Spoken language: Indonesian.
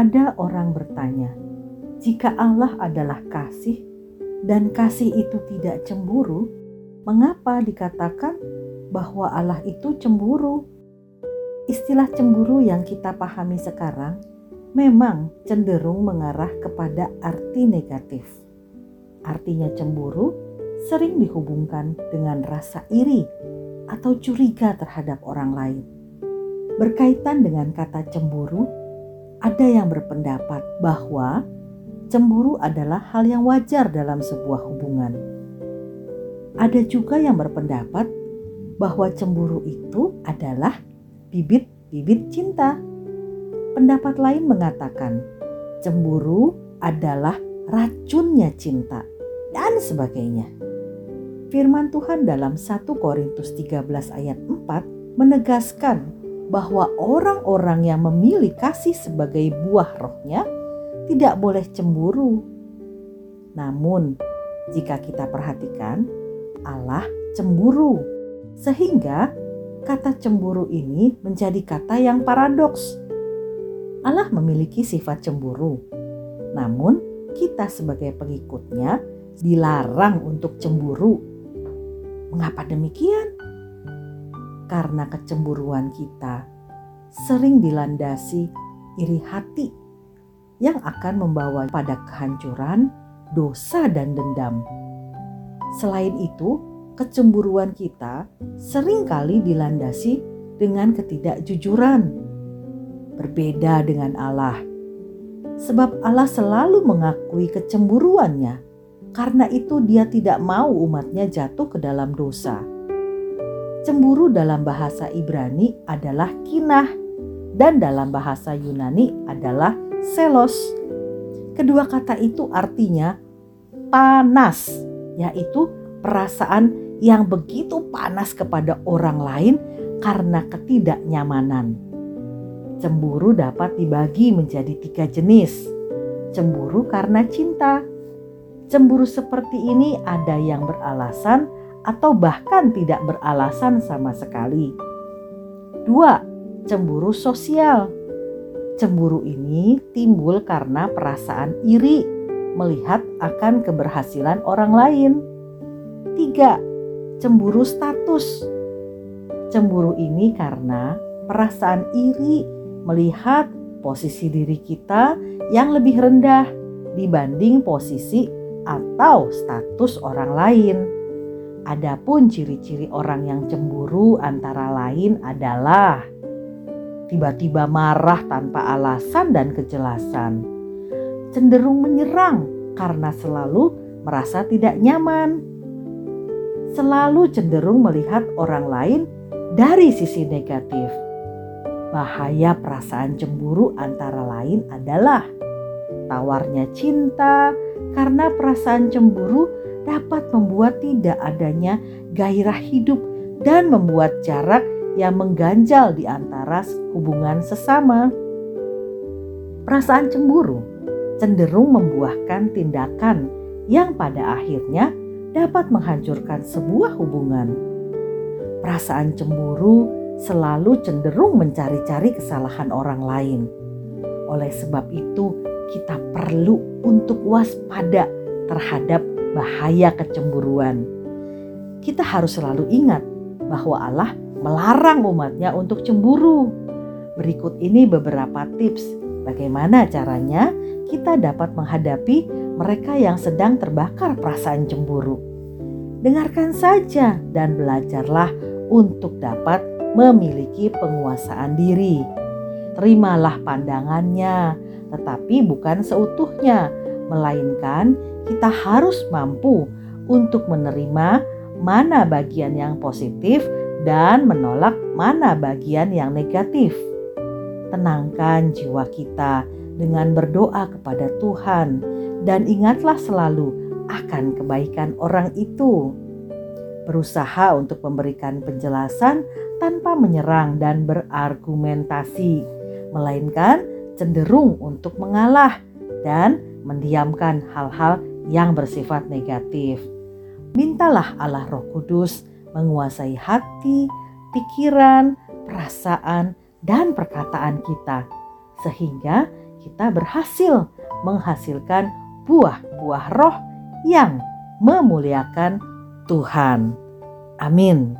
Ada orang bertanya, "Jika Allah adalah kasih dan kasih itu tidak cemburu, mengapa dikatakan bahwa Allah itu cemburu?" Istilah cemburu yang kita pahami sekarang memang cenderung mengarah kepada arti negatif. Artinya cemburu sering dihubungkan dengan rasa iri atau curiga terhadap orang lain. Berkaitan dengan kata cemburu, ada yang berpendapat bahwa cemburu adalah hal yang wajar dalam sebuah hubungan. Ada juga yang berpendapat bahwa cemburu itu adalah bibit-bibit cinta. Pendapat lain mengatakan cemburu adalah racunnya cinta dan sebagainya. Firman Tuhan dalam 1 Korintus 13 ayat 4 menegaskan bahwa orang-orang yang memilih kasih sebagai buah rohnya tidak boleh cemburu. Namun, jika kita perhatikan, Allah cemburu. Sehingga kata cemburu ini menjadi kata yang paradoks. Allah memiliki sifat cemburu. Namun, kita sebagai pengikutnya dilarang untuk cemburu Mengapa demikian? Karena kecemburuan kita sering dilandasi iri hati yang akan membawa pada kehancuran, dosa, dan dendam. Selain itu, kecemburuan kita sering kali dilandasi dengan ketidakjujuran. Berbeda dengan Allah, sebab Allah selalu mengakui kecemburuannya karena itu dia tidak mau umatnya jatuh ke dalam dosa. Cemburu dalam bahasa Ibrani adalah kinah dan dalam bahasa Yunani adalah selos. Kedua kata itu artinya panas, yaitu perasaan yang begitu panas kepada orang lain karena ketidaknyamanan. Cemburu dapat dibagi menjadi tiga jenis. Cemburu karena cinta, Cemburu seperti ini ada yang beralasan atau bahkan tidak beralasan sama sekali. Dua, cemburu sosial. Cemburu ini timbul karena perasaan iri melihat akan keberhasilan orang lain. Tiga, cemburu status. Cemburu ini karena perasaan iri melihat posisi diri kita yang lebih rendah dibanding posisi atau status orang lain. Adapun ciri-ciri orang yang cemburu antara lain adalah tiba-tiba marah tanpa alasan dan kejelasan, cenderung menyerang karena selalu merasa tidak nyaman, selalu cenderung melihat orang lain dari sisi negatif. Bahaya perasaan cemburu antara lain adalah tawarnya cinta, karena perasaan cemburu dapat membuat tidak adanya gairah hidup dan membuat jarak yang mengganjal di antara hubungan sesama. Perasaan cemburu cenderung membuahkan tindakan yang pada akhirnya dapat menghancurkan sebuah hubungan. Perasaan cemburu selalu cenderung mencari-cari kesalahan orang lain. Oleh sebab itu, kita perlu untuk waspada terhadap bahaya kecemburuan. Kita harus selalu ingat bahwa Allah melarang umatnya untuk cemburu. Berikut ini beberapa tips bagaimana caranya kita dapat menghadapi mereka yang sedang terbakar perasaan cemburu. Dengarkan saja dan belajarlah untuk dapat memiliki penguasaan diri. Terimalah pandangannya, tetapi bukan seutuhnya, melainkan kita harus mampu untuk menerima mana bagian yang positif dan menolak mana bagian yang negatif. Tenangkan jiwa kita dengan berdoa kepada Tuhan, dan ingatlah selalu akan kebaikan orang itu. Berusaha untuk memberikan penjelasan tanpa menyerang dan berargumentasi, melainkan cenderung untuk mengalah dan mendiamkan hal-hal yang bersifat negatif. Mintalah Allah Roh Kudus menguasai hati, pikiran, perasaan, dan perkataan kita, sehingga kita berhasil menghasilkan buah-buah roh yang memuliakan Tuhan. Amin.